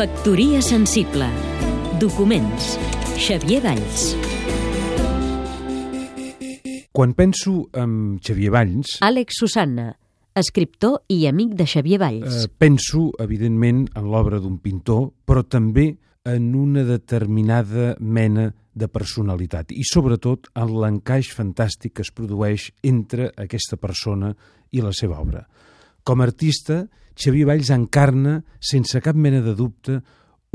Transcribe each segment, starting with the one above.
Factoria sensible. Documents. Xavier Valls. Quan penso en Xavier Valls, Àlex Susanna, escriptor i amic de Xavier Valls. eh, penso, evidentment, en l'obra d'un pintor, però també en una determinada mena de personalitat i, sobretot, en l'encaix fantàstic que es produeix entre aquesta persona i la seva obra. Com a artista, Xavier Valls encarna, sense cap mena de dubte,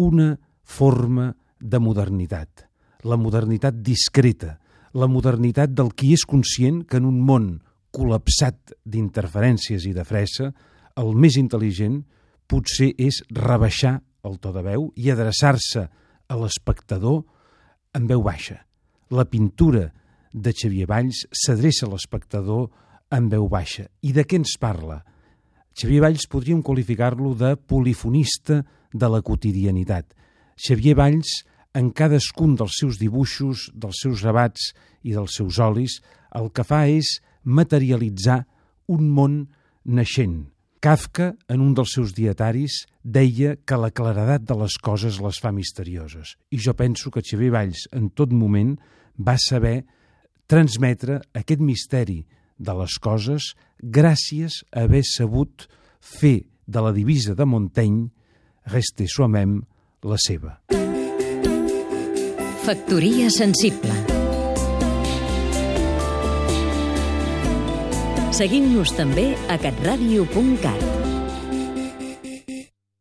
una forma de modernitat. La modernitat discreta, la modernitat del qui és conscient que en un món col·lapsat d'interferències i de fressa, el més intel·ligent potser és rebaixar el to de veu i adreçar-se a l'espectador en veu baixa. La pintura de Xavier Valls s'adreça a l'espectador en veu baixa. I de què ens parla? Xavier Valls podríem qualificar-lo de polifonista de la quotidianitat. Xavier Valls, en cadascun dels seus dibuixos, dels seus gravats i dels seus olis, el que fa és materialitzar un món naixent. Kafka, en un dels seus dietaris, deia que la claredat de les coses les fa misterioses. I jo penso que Xavier Valls, en tot moment, va saber transmetre aquest misteri de les coses gràcies a haver sabut fer de la divisa de Montaigne Reste soi-même la seva. Factoria sensible. Seguim-nos també a catradio.cat.